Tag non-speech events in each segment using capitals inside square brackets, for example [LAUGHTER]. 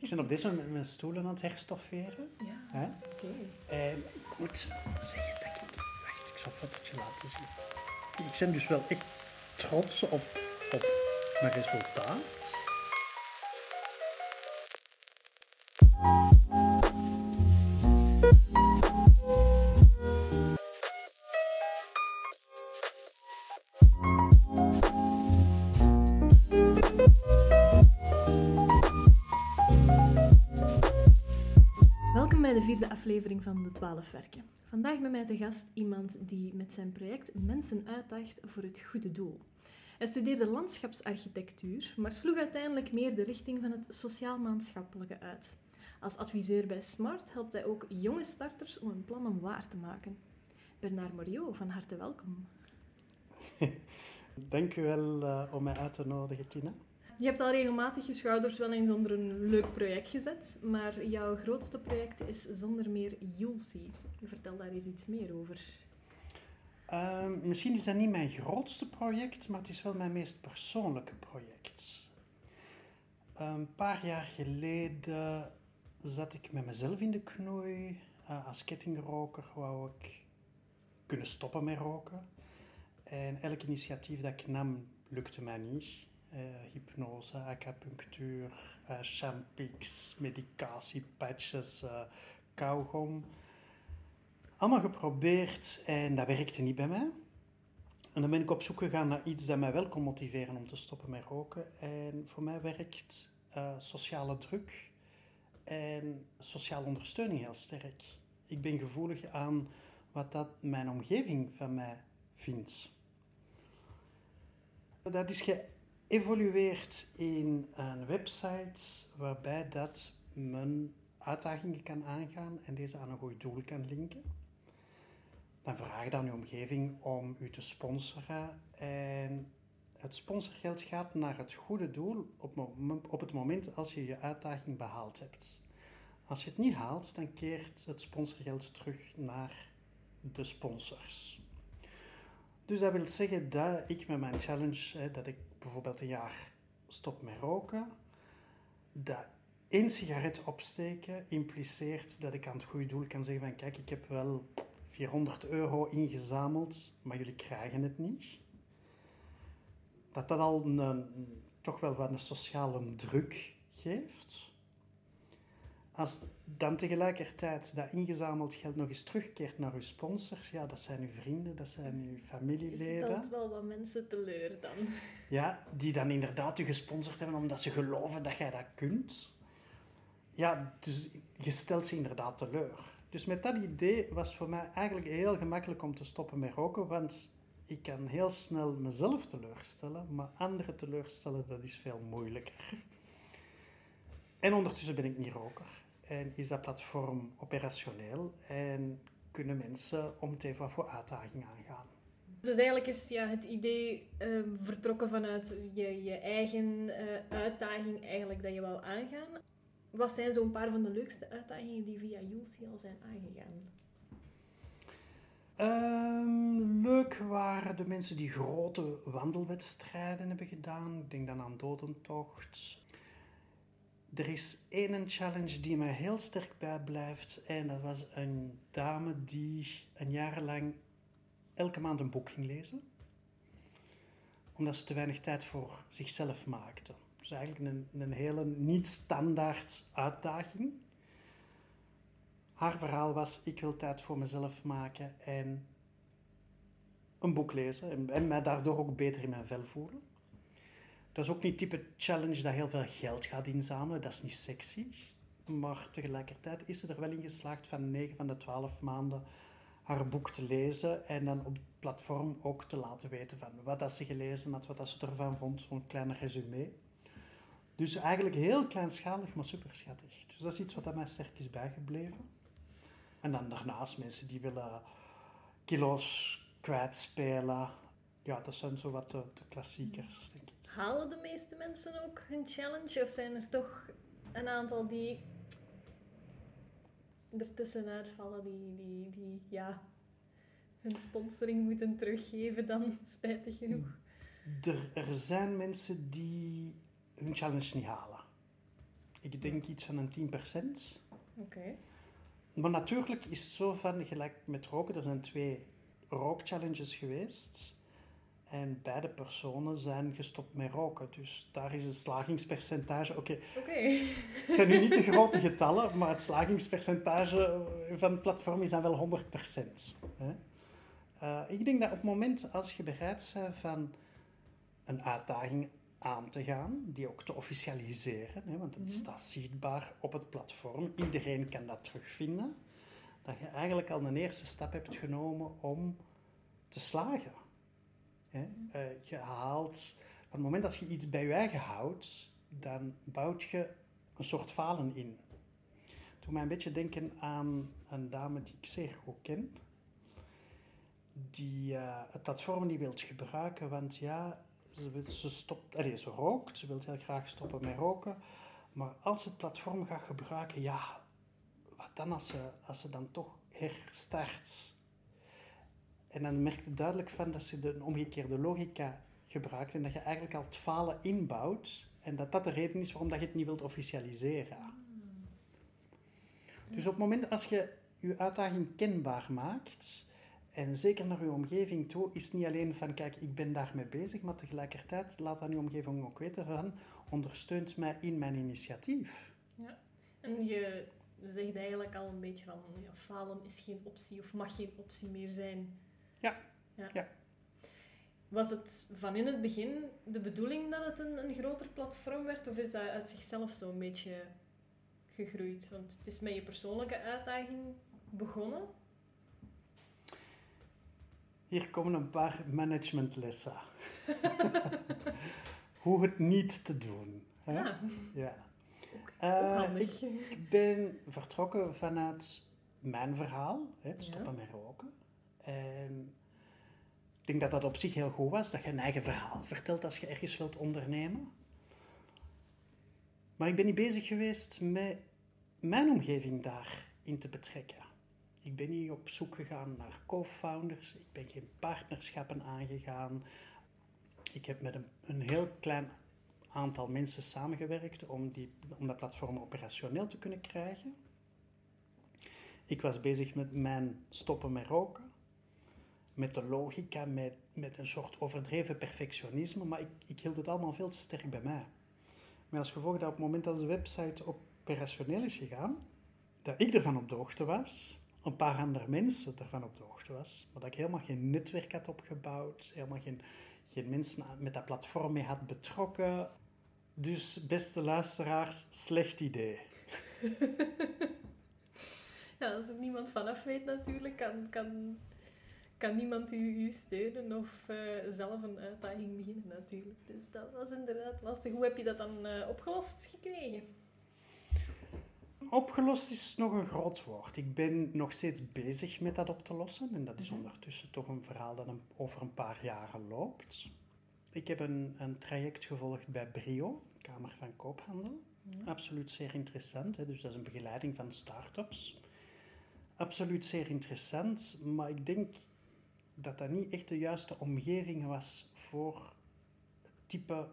Ik ben op deze moment mijn stoelen aan het herstofferen. Ja, Hè? oké. En ik moet zeggen dat ik... Wacht, ik zal een fotootje laten zien. Ik ben dus wel echt trots op, op mijn resultaat. Van De Twaalf Werken. Vandaag bij mij te gast iemand die met zijn project mensen uitdaagt voor het goede doel. Hij studeerde landschapsarchitectuur, maar sloeg uiteindelijk meer de richting van het sociaal-maatschappelijke uit. Als adviseur bij Smart helpt hij ook jonge starters om hun plannen waar te maken. Bernard Moriot, van harte welkom. [LAUGHS] Dank u wel eh, om mij uit te nodigen, Tina. Je hebt al regelmatig je schouders wel eens onder een leuk project gezet, maar jouw grootste project is zonder meer Julesy. Vertel daar eens iets meer over. Ehm, misschien is dat niet mijn grootste project, maar het is wel mijn meest persoonlijke project. Een paar jaar geleden zat ik met mezelf in de knoei. Eh, als kettingroker wou ik kunnen stoppen met roken. En elk initiatief dat ik nam, lukte mij niet. Eh, hypnose, acupunctuur, uh, champix, medicatie, patches, uh, kauwgom. Allemaal geprobeerd en dat werkte niet bij mij. En dan ben ik op zoek gegaan naar iets dat mij wel kon motiveren om te stoppen met roken. En voor mij werkt sociale druk en sociale ondersteuning heel sterk. Ik ben gevoelig aan wat dat mijn omgeving van mij vindt. Dat is geëvolueerd in een website waarbij dat men uitdagingen kan aangaan en deze aan een goed doel kan linken. Dan vraag je aan je omgeving om u te sponsoren. En het sponsorgeld gaat naar het goede doel op, het moment als je je uitdaging behaald hebt. Als je het niet haalt, dan keert het sponsorgeld terug naar de sponsors. Dus dat wil zeggen dat ik met mijn challenge, dat ik bijvoorbeeld een jaar stop met roken, dat één sigaret opsteken impliceert dat ik aan het goede doel kan zeggen van kijk, ik heb wel 400 euro ingezameld, maar jullie krijgen het niet. Dat dat al een, toch wel wat een sociale druk geeft. Als dan tegelijkertijd dat ingezameld geld nog eens terugkeert naar uw sponsors, ja, dat zijn uw vrienden, dat zijn uw familieleden. Je stelt wel wat mensen teleur dan. Ja, die dan inderdaad u gesponsord hebben omdat ze geloven dat jij dat kunt. Ja, dus je stelt ze inderdaad teleur. Dus met dat idee was voor mij eigenlijk heel gemakkelijk om te stoppen met roken, want ik kan heel snel mezelf teleurstellen, maar anderen teleurstellen, dat is veel moeilijker. En ondertussen ben ik niet roker en is dat platform operationeel en kunnen mensen om het even wat voor uitdagingen aangaan. Dus eigenlijk is ja, het idee uh, vertrokken vanuit je, je eigen uh, uitdaging eigenlijk dat je wou aangaan. Wat zijn zo'n paar van de leukste uitdagingen die via Julesy al zijn aangegaan? Um, leuk waren de mensen die grote wandelwedstrijden hebben gedaan. Ik denk dan aan Dodentocht. Er is één challenge die mij heel sterk bijblijft. En dat was een dame die een jaar lang elke maand een boek ging lezen. Omdat ze te weinig tijd voor zichzelf maakte. Dus eigenlijk een, een hele niet-standaard uitdaging. Haar verhaal was, ik wil tijd voor mezelf maken en een boek lezen. En, en mij daardoor ook beter in mijn vel voelen. Dat is ook niet type challenge dat heel veel geld gaat inzamelen. Dat is niet sexy. Maar tegelijkertijd is ze er wel in geslaagd van 9 van de 12 maanden haar boek te lezen en dan op het platform ook te laten weten van wat dat ze gelezen had, wat dat ze ervan vond, zo'n kleine resume. Dus eigenlijk heel kleinschalig, maar super schattig. Dus dat is iets wat mij sterk is bijgebleven. En dan daarnaast mensen die willen kilo's kwijtspelen. Ja, dat zijn zo wat de klassiekers, denk ik. Halen de meeste mensen ook hun challenge? Of zijn er toch een aantal die ertussenuit vallen, die, die, die ja, hun sponsoring moeten teruggeven dan, [LAUGHS] spijtig genoeg? Er, er zijn mensen die hun challenge niet halen. Ik denk iets van een 10%. Oké. Maar natuurlijk is het zo van, gelijk met roken, er zijn twee rookchallenges geweest. En beide personen zijn gestopt met roken. Dus daar is een slagingspercentage. Oké, Oké. het zijn nu niet de grote getallen, maar het slagingspercentage van het platform is dan wel 100%. Hè? Eh, ik denk dat op het moment als je bereid bent van een uitdaging aan te gaan, die ook te officialiseren, hè, want het Mhm. staat zichtbaar op het platform, iedereen kan dat terugvinden, dat je eigenlijk al een eerste stap hebt genomen om te slagen. Hè? Eh, je haalt, op het moment dat je iets bij je eigen houdt, dan bouwt je een soort falen in. Doe mij een beetje denken aan een dame die ik zeer goed ken, die eh, het platform niet wilt gebruiken, want ja, ze, wil, ze, stopt, ze rookt, ze wil heel graag stoppen met roken, maar als ze het platform gaat gebruiken, ja, wat dan als ze, als ze dan toch herstart? En dan merk je duidelijk van dat ze de een omgekeerde logica gebruikt en dat je eigenlijk al het falen inbouwt en dat dat de reden is waarom dat je het niet wilt officialiseren. Dus op het moment als je je uitdaging kenbaar maakt, en zeker naar je omgeving toe, is het niet alleen van kijk, ik ben daarmee bezig, maar tegelijkertijd laat aan je omgeving ook weten van ondersteunt mij in mijn initiatief. En je zegt eigenlijk al een beetje van ja, falen is geen optie of mag geen optie meer zijn. Ja. ja. Ja. Was het van in het begin de bedoeling dat het een, een groter platform werd of is dat uit zichzelf zo'n beetje gegroeid? Want het is met je persoonlijke uitdaging begonnen. Hier komen een paar managementlessen. [LAUGHS] Hoe het niet te doen. Hè? Ja, Ja. ook, ook Eh. Ik ben vertrokken vanuit mijn verhaal, hè, het stoppen met roken. En ik denk dat dat op zich heel goed was, dat je een eigen verhaal vertelt als je ergens wilt ondernemen. Maar ik ben niet bezig geweest met mijn omgeving daarin te betrekken. Ik ben niet op zoek gegaan naar co-founders, ik ben geen partnerschappen aangegaan. Ik heb met een, een heel klein aantal mensen samengewerkt om, die, om dat platform operationeel te kunnen krijgen. Ik was bezig met mijn stoppen met roken, met de logica, met, met een soort overdreven perfectionisme, maar ik, ik hield het allemaal veel te sterk bij mij. Maar als gevolg dat op het moment dat de website operationeel is gegaan, dat ik ervan op de hoogte was, een paar andere mensen ervan op de hoogte was, maar dat ik helemaal geen netwerk had opgebouwd, helemaal geen, geen mensen met dat platform mee had betrokken. Dus, beste luisteraars, slecht idee. [LAUGHS] Ja, als er niemand vanaf weet natuurlijk, kan, kan, kan niemand u, u steunen of eh, zelf een uitdaging beginnen natuurlijk. Dus dat was inderdaad lastig. Hoe heb je dat dan eh, opgelost gekregen? Opgelost is nog een groot woord. Ik ben nog steeds bezig met dat op te lossen. En dat is Mhm. ondertussen toch een verhaal dat een- over een paar jaren loopt. Ik heb een, een traject gevolgd bij Brio, Kamer van Koophandel. Absoluut zeer interessant. Hè? Dus dat is een begeleiding van start-ups. Absoluut zeer interessant. Maar ik denk dat dat niet echt de juiste omgeving was voor het type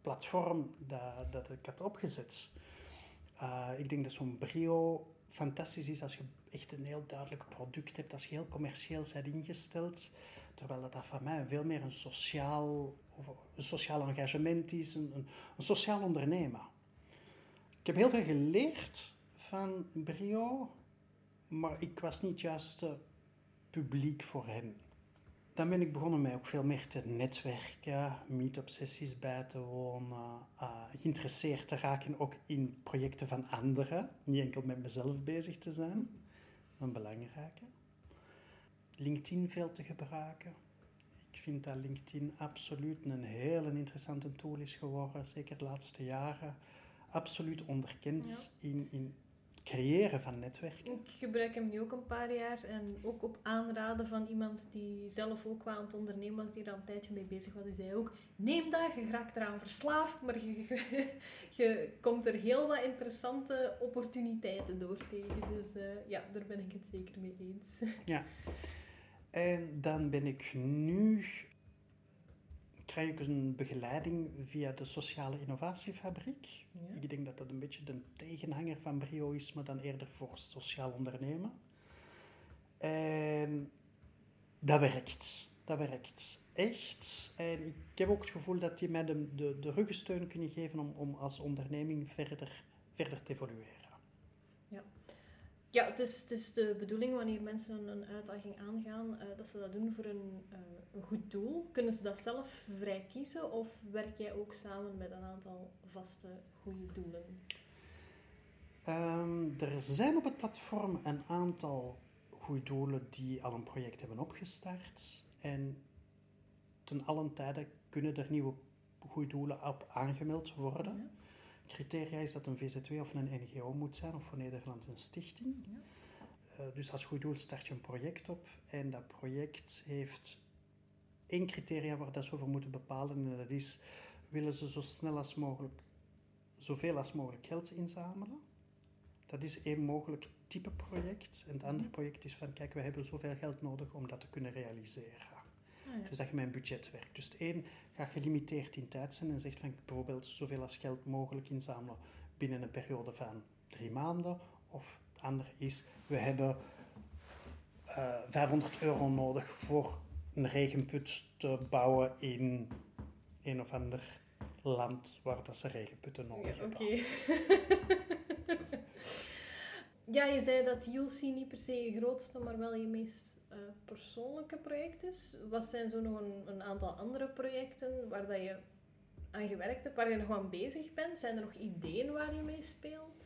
platform dat, dat ik had opgezet. Uh, ik denk dat zo'n brio fantastisch is als je echt een heel duidelijk product hebt, als je heel commercieel bent ingesteld. Terwijl dat, dat van mij veel meer een sociaal, een sociaal engagement is, een, een, sociaal ondernemen. Ik heb heel veel geleerd van brio, maar ik was niet juist publiek voor hen. Dan ben ik begonnen mij ook veel meer te netwerken, meet-up-sessies bij te wonen, uh, geïnteresseerd te raken ook in projecten van anderen, niet enkel met mezelf bezig te zijn, een belangrijke. LinkedIn veel te gebruiken. Ik vind dat LinkedIn absoluut een hele interessante tool is geworden, zeker de laatste jaren. Absoluut onderkend ja. in, in creëren van netwerken. Ik gebruik hem nu ook een paar jaar en ook op aanraden van iemand die zelf ook wel aan het ondernemen was, die er al een tijdje mee bezig was. Die zei ook, neem dat, je raakt eraan verslaafd, maar je, je, [LAUGHS] je komt er heel wat interessante opportuniteiten door tegen. Dus uh, ja, daar ben ik het zeker mee eens. Ja. En dan ben ik nu... Krijg ik een begeleiding via de Sociale Innovatiefabriek. Ja. Ik denk dat dat een beetje de tegenhanger van Brio is, maar dan eerder voor sociaal ondernemen. En dat werkt. Dat werkt echt. En ik heb ook het gevoel dat die mij de, de, de ruggensteun kunnen geven om, om als onderneming verder, verder te evolueren. Ja, het is, het is de bedoeling wanneer mensen een, uitdaging aangaan, eh, dat ze dat doen voor een, eh, een goed doel. Kunnen ze dat zelf vrij kiezen of werk jij ook samen met een aantal vaste goede doelen? Ehm, er zijn op het platform een aantal goede doelen die al een project hebben opgestart. En ten allen tijde kunnen er nieuwe goede doelen op aangemeld worden. Ja. Criteria is dat een VZW of een NGO moet zijn, of voor Nederland een stichting. Ja. Eh, dus als goed doel start je een project op en dat project heeft één criteria waar dat ze over moeten bepalen en dat is, willen ze zo snel als mogelijk, zoveel als mogelijk geld inzamelen. Dat is één mogelijk type project. En het andere Mhm. project is van, kijk, we hebben zoveel geld nodig om dat te kunnen realiseren. Ah, ja. Dus dat je met een budget werkt. Dus een gaat gelimiteerd in tijd zijn en zegt van bijvoorbeeld zoveel als geld mogelijk inzamelen binnen een periode van drie maanden. Of het andere is, we hebben eh 500 euro nodig voor een regenput te bouwen in een of ander land waar dat ze regenputten nodig Ja, hebben. Oké. [LAUGHS] ja, je zei dat UC niet per se je grootste, maar wel je meest persoonlijke project is. Wat zijn zo nog een, een aantal andere projecten waar dat je aan gewerkt hebt, waar je nog aan bezig bent? Zijn er nog ideeën waar je mee speelt?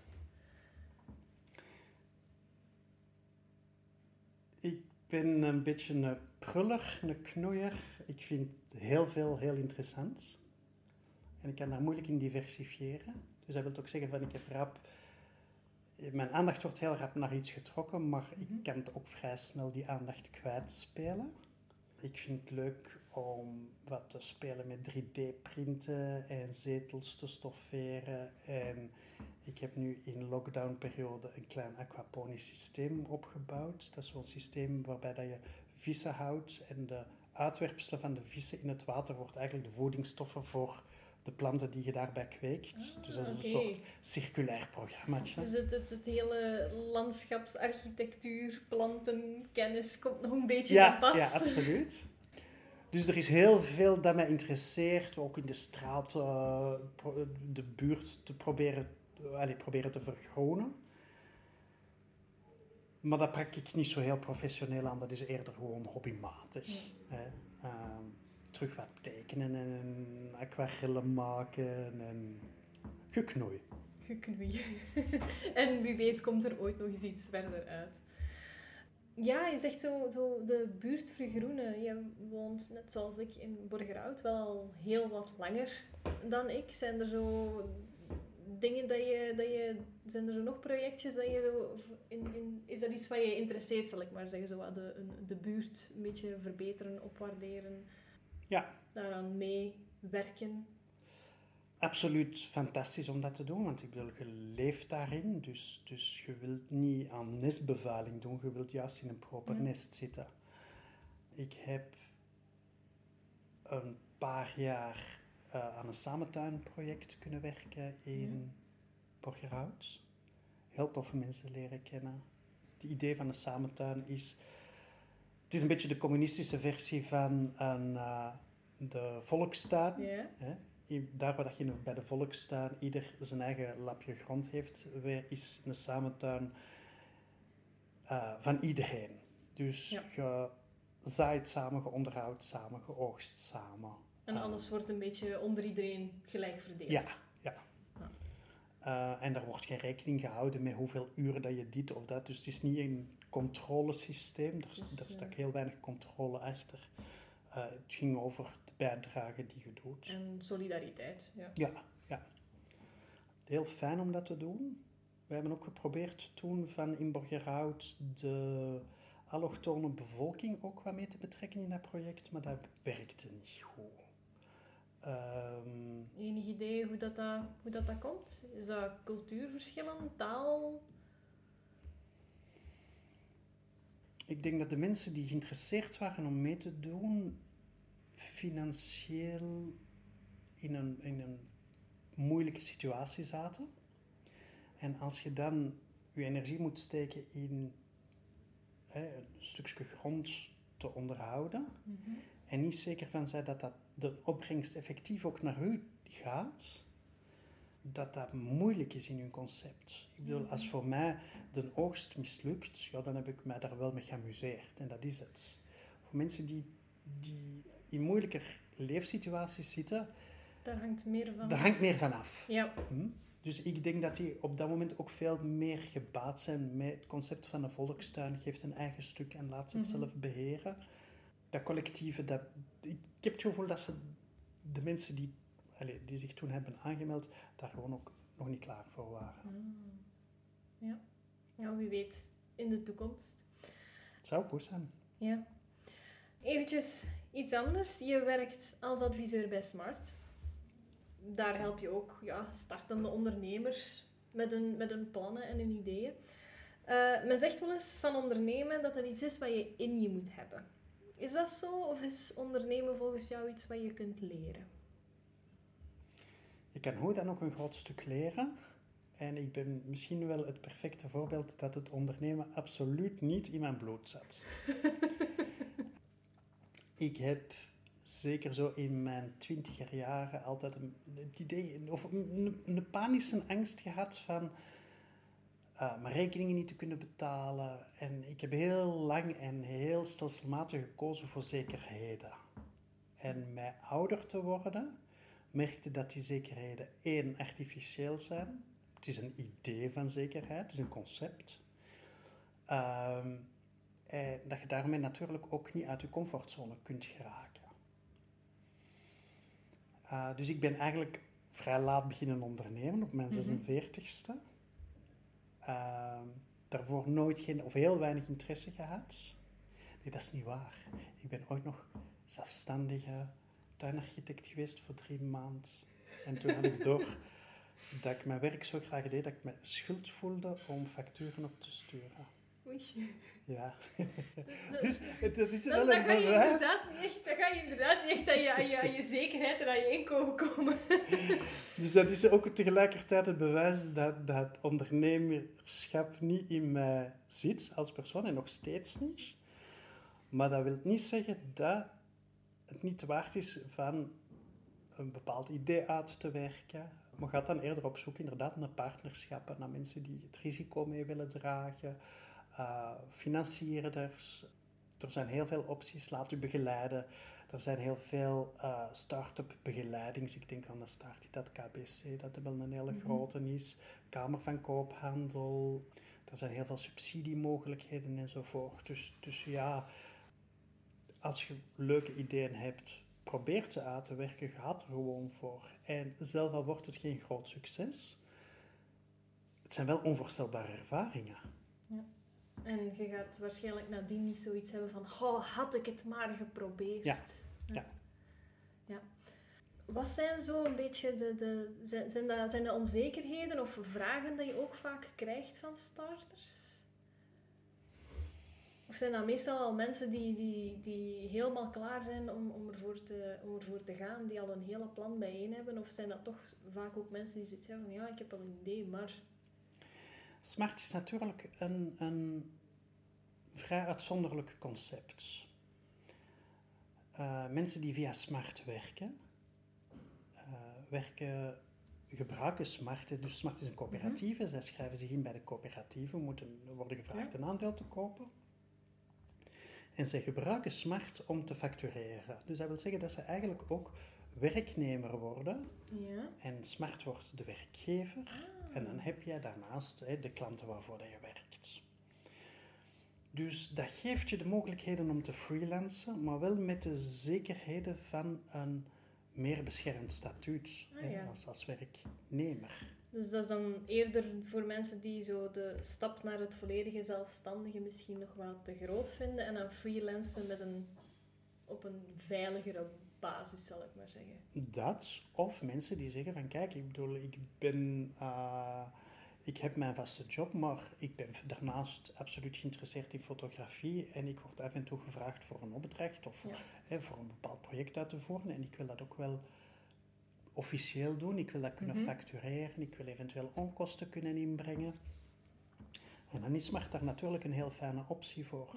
Ik ben een beetje een pruller, een knoeier. Ik vind heel veel heel interessant. En ik kan daar moeilijk in diversifiëren. Dus dat wil ook zeggen van ik heb rap... Mijn aandacht wordt heel rap naar iets getrokken, maar ik Mhm. kan het ook vrij snel die aandacht kwijtspelen. Ik vind het leuk om wat te spelen met 3D-printen en zetels te stofferen. En ik heb nu in lockdownperiode een klein aquaponisch systeem opgebouwd. Dat is zo'n systeem waarbij dat je vissen houdt en de uitwerpselen van de vissen in het water wordt eigenlijk de voedingsstoffen voor de planten die je daarbij kweekt. Ah, dus dat is een soort circulair programmaatje. Dus het, het, het hele landschapsarchitectuur, planten, kennis komt nog een beetje Ja, aan pas. ja, absoluut. Dus er is heel veel dat mij interesseert, ook in de straat, eh, de buurt te proberen, allee, proberen te vergroenen. Maar dat pak ik niet zo heel professioneel aan, dat is eerder gewoon hobbymatig. Ja. Hè. Ehm, terug wat tekenen en aquarellen maken en geknoei. Geknoei. [LAUGHS] en wie weet komt er ooit nog eens iets verder uit. Ja, je zegt zo, zo de buurt vergroenen. Je woont, net zoals ik, in Borgerhout wel al heel wat langer dan ik. Zijn er zo dingen dat je... Dat je zijn er zo nog projectjes dat je. In, in, is dat iets wat je interesseert, zal ik maar zeggen? Zo de, de buurt een beetje verbeteren, opwaarderen? Ja. Daaraan meewerken? Absoluut fantastisch om dat te doen, want ik bedoel, je leeft daarin, dus, dus je wilt niet aan nestbevuiling doen, je wilt juist in een proper nest zitten. Ik heb een paar jaar eh, aan een samentuinproject kunnen werken in Borgerhout. Heel toffe mensen leren kennen. Het idee van een samentuin is... Het is een beetje de communistische versie van een, eh, de volkstuin. Ja. Hè? Daar waar dat je bij de volkstuin ieder zijn eigen lapje grond heeft, is een samentuin eh, van iedereen. Dus Ja. je zaait samen, je onderhoudt samen, je oogst samen. En Ah. alles wordt een beetje onder iedereen gelijk verdeeld. Ja. Eh, en daar wordt geen rekening gehouden met hoeveel uren dat je dit of dat. Dus het is niet een controlesysteem. Er, Dus, daar eh, stak heel weinig controle achter. Eh, het ging over de bijdrage die je doet. En solidariteit. Ja. Ja, ja. Heel fijn om dat te doen. We hebben ook geprobeerd toen van in Borgerhout de allochtone bevolking ook wat mee te betrekken in dat project, maar dat werkte niet goed. Ehm, Enig idee hoe dat, dat, hoe dat, dat komt? Is dat cultuurverschillen, taal? ik denk dat de mensen die geïnteresseerd waren om mee te doen, financieel in een, in een moeilijke situatie zaten. En als je dan je energie moet steken in hè, een stukje grond te onderhouden, Mhm. en niet zeker van zijn dat, dat de opbrengst effectief ook naar u gaat, dat dat moeilijk is in uw concept. Ik bedoel, als voor mij de oogst mislukt, ja, dan heb ik mij daar wel mee geamuseerd. En dat is het. Voor mensen die, die in moeilijker leefsituaties zitten, Daar hangt meer van. daar hangt meer van af. Ja. Hm? Dus ik denk dat die op dat moment ook veel meer gebaat zijn met het concept van een volkstuin. Geeft een eigen stuk en laat ze het Mhm. zelf beheren. Dat collectieve, dat, ik heb het gevoel dat ze de mensen die, allez, die zich toen hebben aangemeld, daar gewoon ook nog niet klaar voor waren. Ah. Ja. ja, wie weet in de toekomst. Het zou goed zijn. Ja. Eventjes iets anders. Je werkt als adviseur bij Smart. Daar help je ook ja, startende ondernemers met hun, met hun plannen en hun ideeën. Eh, men zegt wel eens van ondernemen dat dat iets is wat je in je moet hebben. Is dat zo of is ondernemen volgens jou iets wat je kunt leren? Je kan hoe dan ook een groot stuk leren. En ik ben misschien wel het perfecte voorbeeld dat het ondernemen absoluut niet in mijn bloed zat. [LAUGHS] ik heb zeker zo in mijn twintiger jaren altijd een, het idee, of een, een panische angst gehad van eh, mijn rekeningen niet te kunnen betalen. En ik heb heel lang en heel stelselmatig gekozen voor zekerheden. En met ouder te worden, merkte dat die zekerheden één, artificieel zijn. Het is een idee van zekerheid, het is een concept. Ehm, en dat je daarmee natuurlijk ook niet uit je comfortzone kunt geraken. Uh, dus ik ben eigenlijk vrij laat beginnen ondernemen, op mijn Mhm. 46ste. Uh, daarvoor nooit geen, of heel weinig interesse gehad. Nee, dat is niet waar. Ik ben ooit nog zelfstandige tuinarchitect geweest voor drie maanden. En toen had ik door [LAUGHS] dat ik mijn werk zo graag deed dat ik me schuld voelde om facturen op te sturen. Oei. Ja. [LAUGHS] dus dat is Dan, wel dan, een ga je bewijs. inderdaad niet echt, dan ga je inderdaad niet echt aan je, aan je, aan je zekerheid en aan je inkomen komen. [LAUGHS] Dus dat is ook tegelijkertijd het bewijs dat, dat ondernemerschap niet in mij zit als persoon en nog steeds niet. Maar dat wil niet zeggen dat het niet waard is van een bepaald idee uit te werken. Maar gaat dan eerder op zoek inderdaad naar partnerschappen, naar mensen die het risico mee willen dragen, uh, financierders. Er zijn heel veel opties, laat u begeleiden. Er zijn heel veel uh, start-up begeleidings. Ik denk aan de start dat KBC, dat wel een hele grote is. Kamer van Koophandel. Er zijn heel veel subsidiemogelijkheden enzovoort. Dus, dus ja, als je leuke ideeën hebt, probeer ze uit te werken, gaat er gewoon voor. En zelf al wordt het geen groot succes, het zijn wel onvoorstelbare ervaringen. Ja. En je gaat waarschijnlijk nadien niet zoiets hebben van, oh, had ik het maar geprobeerd. Ja. Ja. ja. Wat zijn zo een beetje de, de zijn, dat, zijn dat onzekerheden of vragen dat je ook vaak krijgt van starters? Of zijn dat meestal al mensen die, die, die helemaal klaar zijn om, om, ervoor te, om ervoor te gaan, die al een hele plan bijeen hebben? Of zijn dat toch vaak ook mensen die zoiets hebben van, ja, ik heb al een idee, maar... Smart is natuurlijk een, een vrij uitzonderlijk concept. Uh, mensen die via Smart werken, uh, werken, gebruiken Smart. Dus Smart is een coöperatieve, mm -hmm. zij schrijven zich in bij de coöperatieve, moeten worden gevraagd ja. een aandeel te kopen. En zij gebruiken Smart om te factureren. Dus dat wil zeggen dat ze eigenlijk ook werknemer worden. Ja. En Smart wordt de werkgever. Ah. En dan heb je daarnaast hè, de klanten waarvoor je werkt. Dus dat geeft je de mogelijkheden om te freelancen, maar wel met de zekerheden van een meer beschermd statuut ah, ja. als, als werknemer. Dus dat is dan eerder voor mensen die zo de stap naar het volledige zelfstandige misschien nog wel te groot vinden en dan freelancen met een, op een veiligere basis, zal ik maar zeggen. Dat, of mensen die zeggen van kijk, ik bedoel, ik ben, uh, ik heb mijn vaste job, maar ik ben daarnaast absoluut geïnteresseerd in fotografie en ik word af en toe gevraagd voor een opdracht of Ja. hè, voor een bepaald project uit te voeren en ik wil dat ook wel officieel doen. Ik wil dat kunnen Mhm. factureren, ik wil eventueel onkosten kunnen inbrengen. En dan is Smart daar natuurlijk een heel fijne optie voor.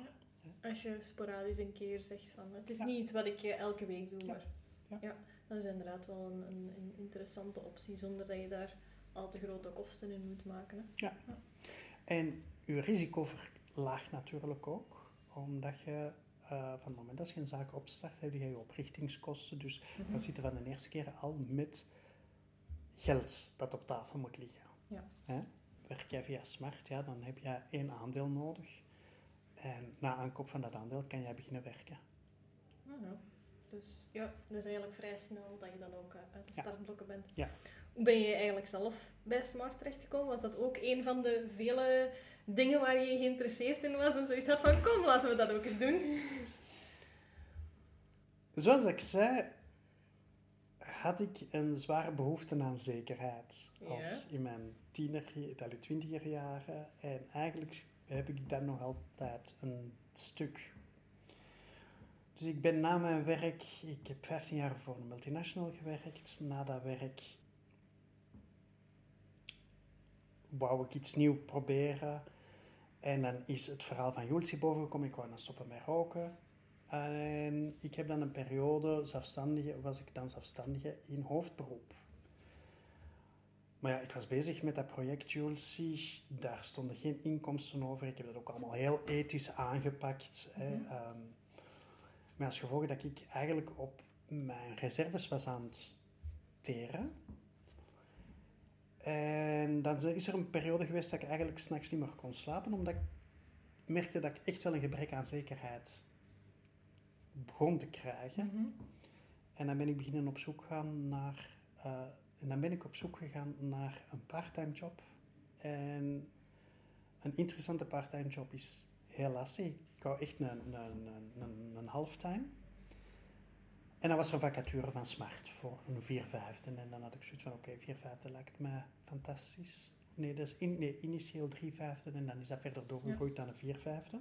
Als je sporadisch een keer zegt van het is Ja. niet iets wat ik eh, elke week doe, Ja. maar Ja. ja. dat is inderdaad wel een, een interessante optie zonder dat je daar al te grote kosten in moet maken. Hè. En je risico verlaagt natuurlijk ook, omdat je eh, van het moment dat je een zaak opstart, heb je je oprichtingskosten. Dus Mhm. dan zitten van de eerste keer al met geld dat op tafel moet liggen. Ja. Hè? Werk jij via Smart, ja, dan heb je één aandeel nodig. En na aankoop van dat aandeel kan jij beginnen werken. Ja. Dus ja, dat is eigenlijk vrij snel dat je dan ook eh, uit de Ja. startblokken bent. Ja. Hoe ben je eigenlijk zelf bij Smart terechtgekomen? Was dat ook een van de vele dingen waar je geïnteresseerd in was en zoiets had van kom, laten we dat ook eens doen? Zoals ik zei, had ik een zware behoefte aan zekerheid. Ja. Als in mijn tiener, twintiger jaren. En eigenlijk heb ik dat nog altijd een stuk. Dus ik ben na mijn werk, ik heb 15 jaar voor een multinational gewerkt. Na dat werk wou ik iets nieuws proberen. En dan is het verhaal van Julcie bovengekomen. Ik wou dan stoppen met roken. En ik heb dan een periode zelfstandige, was ik dan zelfstandige in hoofdberoep. Maar ja, ik was bezig met dat project Julcie. Daar stonden geen inkomsten over. Ik heb dat ook allemaal heel ethisch aangepakt. hè. Mhm. Ehm, maar als gevolg dat ik eigenlijk op mijn reserves was aan het teren. En dan is er een periode geweest dat ik eigenlijk s'nachts niet meer kon slapen, omdat ik merkte dat ik echt wel een gebrek aan zekerheid begon te krijgen. Mhm. En dan ben ik beginnen op zoek gaan naar... eh, en dan ben ik op zoek gegaan naar een parttime job. En een interessante parttime job is heel lastig. Ik wou echt een, een, een, een, een halftime. En dan was er een vacature van Smart voor een vier vijfde. En dan had ik zoiets van, oké, vier vijfde lijkt me fantastisch. Nee, dat is in, nee, initieel drie vijfde en dan is dat verder doorgegroeid naar een vier vijfde.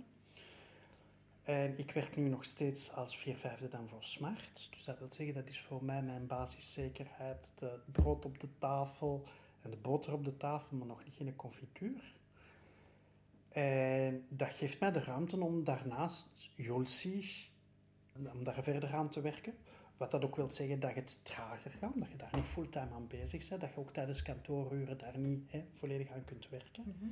En ik werk nu nog steeds als vier vijfde dan voor Smart. Dus dat wil zeggen, dat is voor mij mijn basiszekerheid. De het brood op de tafel en de boter op de tafel, maar nog niet geen confituur. En dat geeft mij de ruimte om daarnaast Julcie, om daar verder aan te werken. Wat dat ook wil zeggen dat het trager gaat, dat je daar niet fulltime aan bezig bent, dat je ook tijdens kantooruren daar niet hè, volledig aan kunt werken. Mhm.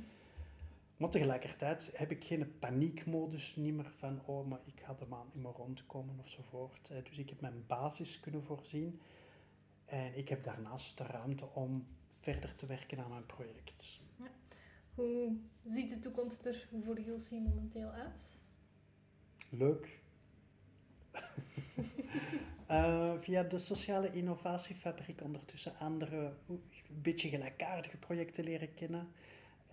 Maar tegelijkertijd heb ik geen paniekmodus niet meer van, oh, maar ik ga de maand niet meer rondkomen ofzovoort. Dus ik heb mijn basis kunnen voorzien en ik heb daarnaast de ruimte om verder te werken aan mijn project. Hoe ziet de toekomst er voor Julcie momenteel uit? Leuk. [LAUGHS] Eh, via de Sociale Innovatiefabriek ondertussen andere, een beetje gelijkaardige projecten leren kennen.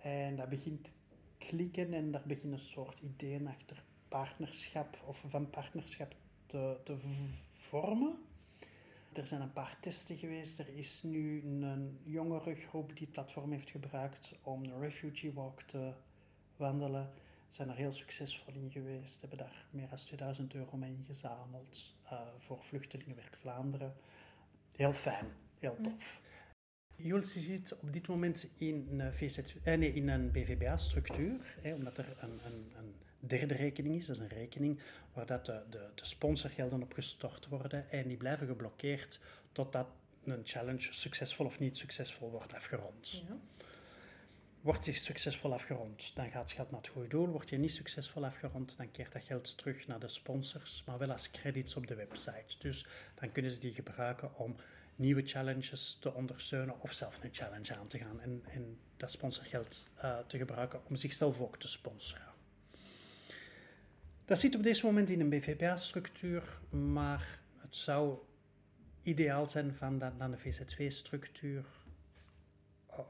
En dat begint klikken en daar beginnen een soort ideeën achter partnerschap of van partnerschap te, te vormen. Er zijn een paar testen geweest. Er is nu een jongere groep die het platform heeft gebruikt om de Refugee Walk te wandelen zijn er heel succesvol in geweest. Hebben daar meer dan 2000 euro mee ingezameld eh, voor Vluchtelingenwerk Vlaanderen. Heel fijn, heel Ja. tof. Jules zit op dit moment in een, VZ, eh, nee, in een BVBA-structuur, omdat er een, een, een derde rekening is. Dat is een rekening waar dat de, de, de sponsorgelden op gestort worden en die blijven geblokkeerd totdat een challenge succesvol of niet succesvol wordt afgerond. Ja. Wordt die succesvol afgerond, dan gaat het geld naar het goede doel. Wordt je niet succesvol afgerond, dan keert dat geld terug naar de sponsors, maar wel als credits op de website. Dus dan kunnen ze die gebruiken om nieuwe challenges te ondersteunen of zelf een challenge aan te gaan. En, en dat sponsorgeld eh, te gebruiken om zichzelf ook te sponsoren. Dat zit op deze moment in een BVBA-structuur, maar het zou ideaal zijn van dat naar een VZW-structuur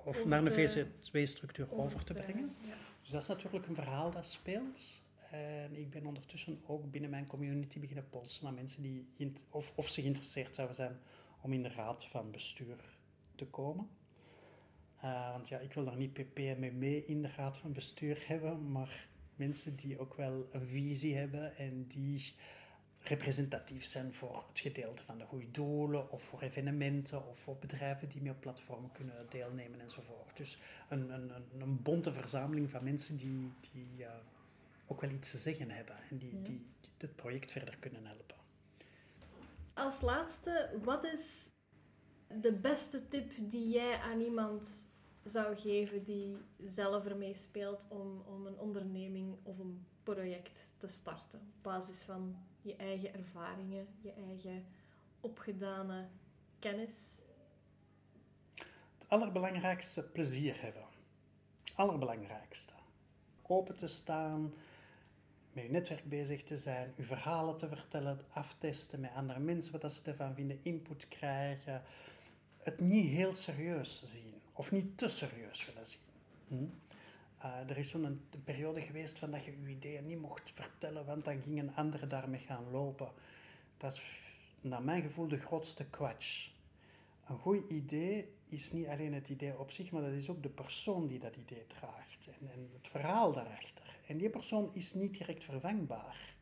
of naar een te- VZW-structuur over te brengen. Ja. Dus dat is natuurlijk een verhaal dat speelt. En ik ben ondertussen ook binnen mijn community beginnen polsen naar mensen die of, of ze geïnteresseerd zouden zijn om in de raad van bestuur te komen. Uh, want ja, ik wil daar niet PP mee mee in de raad van bestuur hebben, maar mensen die ook wel een visie hebben en die representatief zijn voor het gedeelte van de goede doelen of voor evenementen of voor bedrijven die meer op platformen kunnen deelnemen enzovoort. Dus een, een, een, een bonte verzameling van mensen die, die uh, ook wel iets te zeggen hebben en die, ja. die, die het project verder kunnen helpen. Als laatste, wat is de beste tip die jij aan iemand zou geven die zelf ermee speelt om, om een onderneming of een project te starten? Op basis van je eigen ervaringen, je eigen opgedane kennis? Het allerbelangrijkste plezier hebben. Allerbelangrijkste. Open te staan, met je netwerk bezig te zijn, je verhalen te vertellen, aftesten met andere mensen, wat ze ervan vinden, input krijgen. Het niet heel serieus zien, of niet te serieus willen zien. Hm? Uh, er is zo'n periode geweest van dat je je ideeën niet mocht vertellen, want dan gingen anderen daarmee gaan lopen. Dat is naar mijn gevoel de grootste kwatsch. Een goed idee is niet alleen het idee op zich, maar dat is ook de persoon die dat idee draagt en, en het verhaal daarachter. En die persoon is niet direct vervangbaar.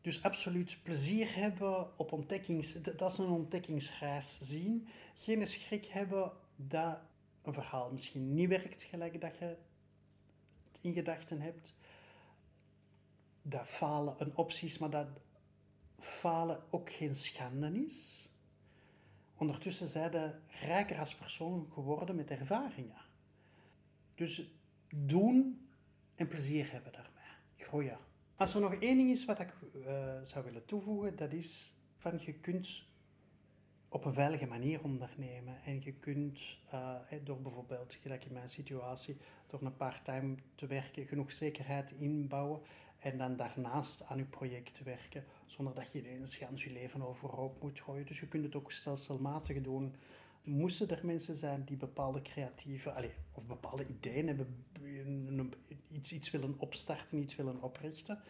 Dus absoluut plezier hebben op ontdekkings... Dat is een ontdekkingsreis zien. Geen schrik hebben dat een verhaal misschien niet werkt gelijk dat je het in gedachten hebt. Dat falen een optie is, maar dat falen ook geen schande is. Ondertussen zijn ze rijker als persoon geworden met ervaringen. Dus doen en plezier hebben daarmee. Groeien. Als er nog één ding is wat ik uh, zou willen toevoegen, dat is van je kunt op een veilige manier ondernemen. En je kunt uh, door bijvoorbeeld, gelijk in mijn situatie, door een part-time te werken, genoeg zekerheid inbouwen en dan daarnaast aan je project werken, zonder dat je ineens gans je leven overhoop moet gooien. Dus je kunt het ook stelselmatig doen. Moesten er mensen zijn die bepaalde creatieve, allez, of bepaalde ideeën hebben, iets, iets willen opstarten, iets willen oprichten,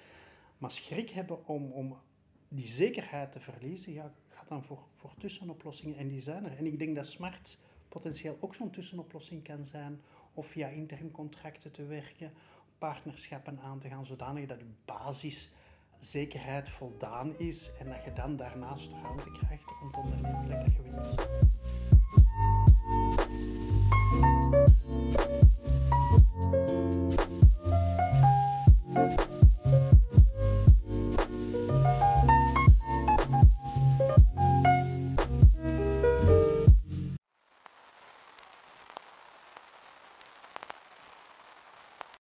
maar schrik hebben om, om die zekerheid te verliezen, ja, voor, voor tussenoplossingen en die zijn er. En ik denk dat smart potentieel ook zo'n tussenoplossing kan zijn, of via interimcontracten te werken, partnerschappen aan te gaan, zodanig dat je basiszekerheid voldaan is en dat je dan daarnaast ruimte krijgt om te ondernemen lekker gewint.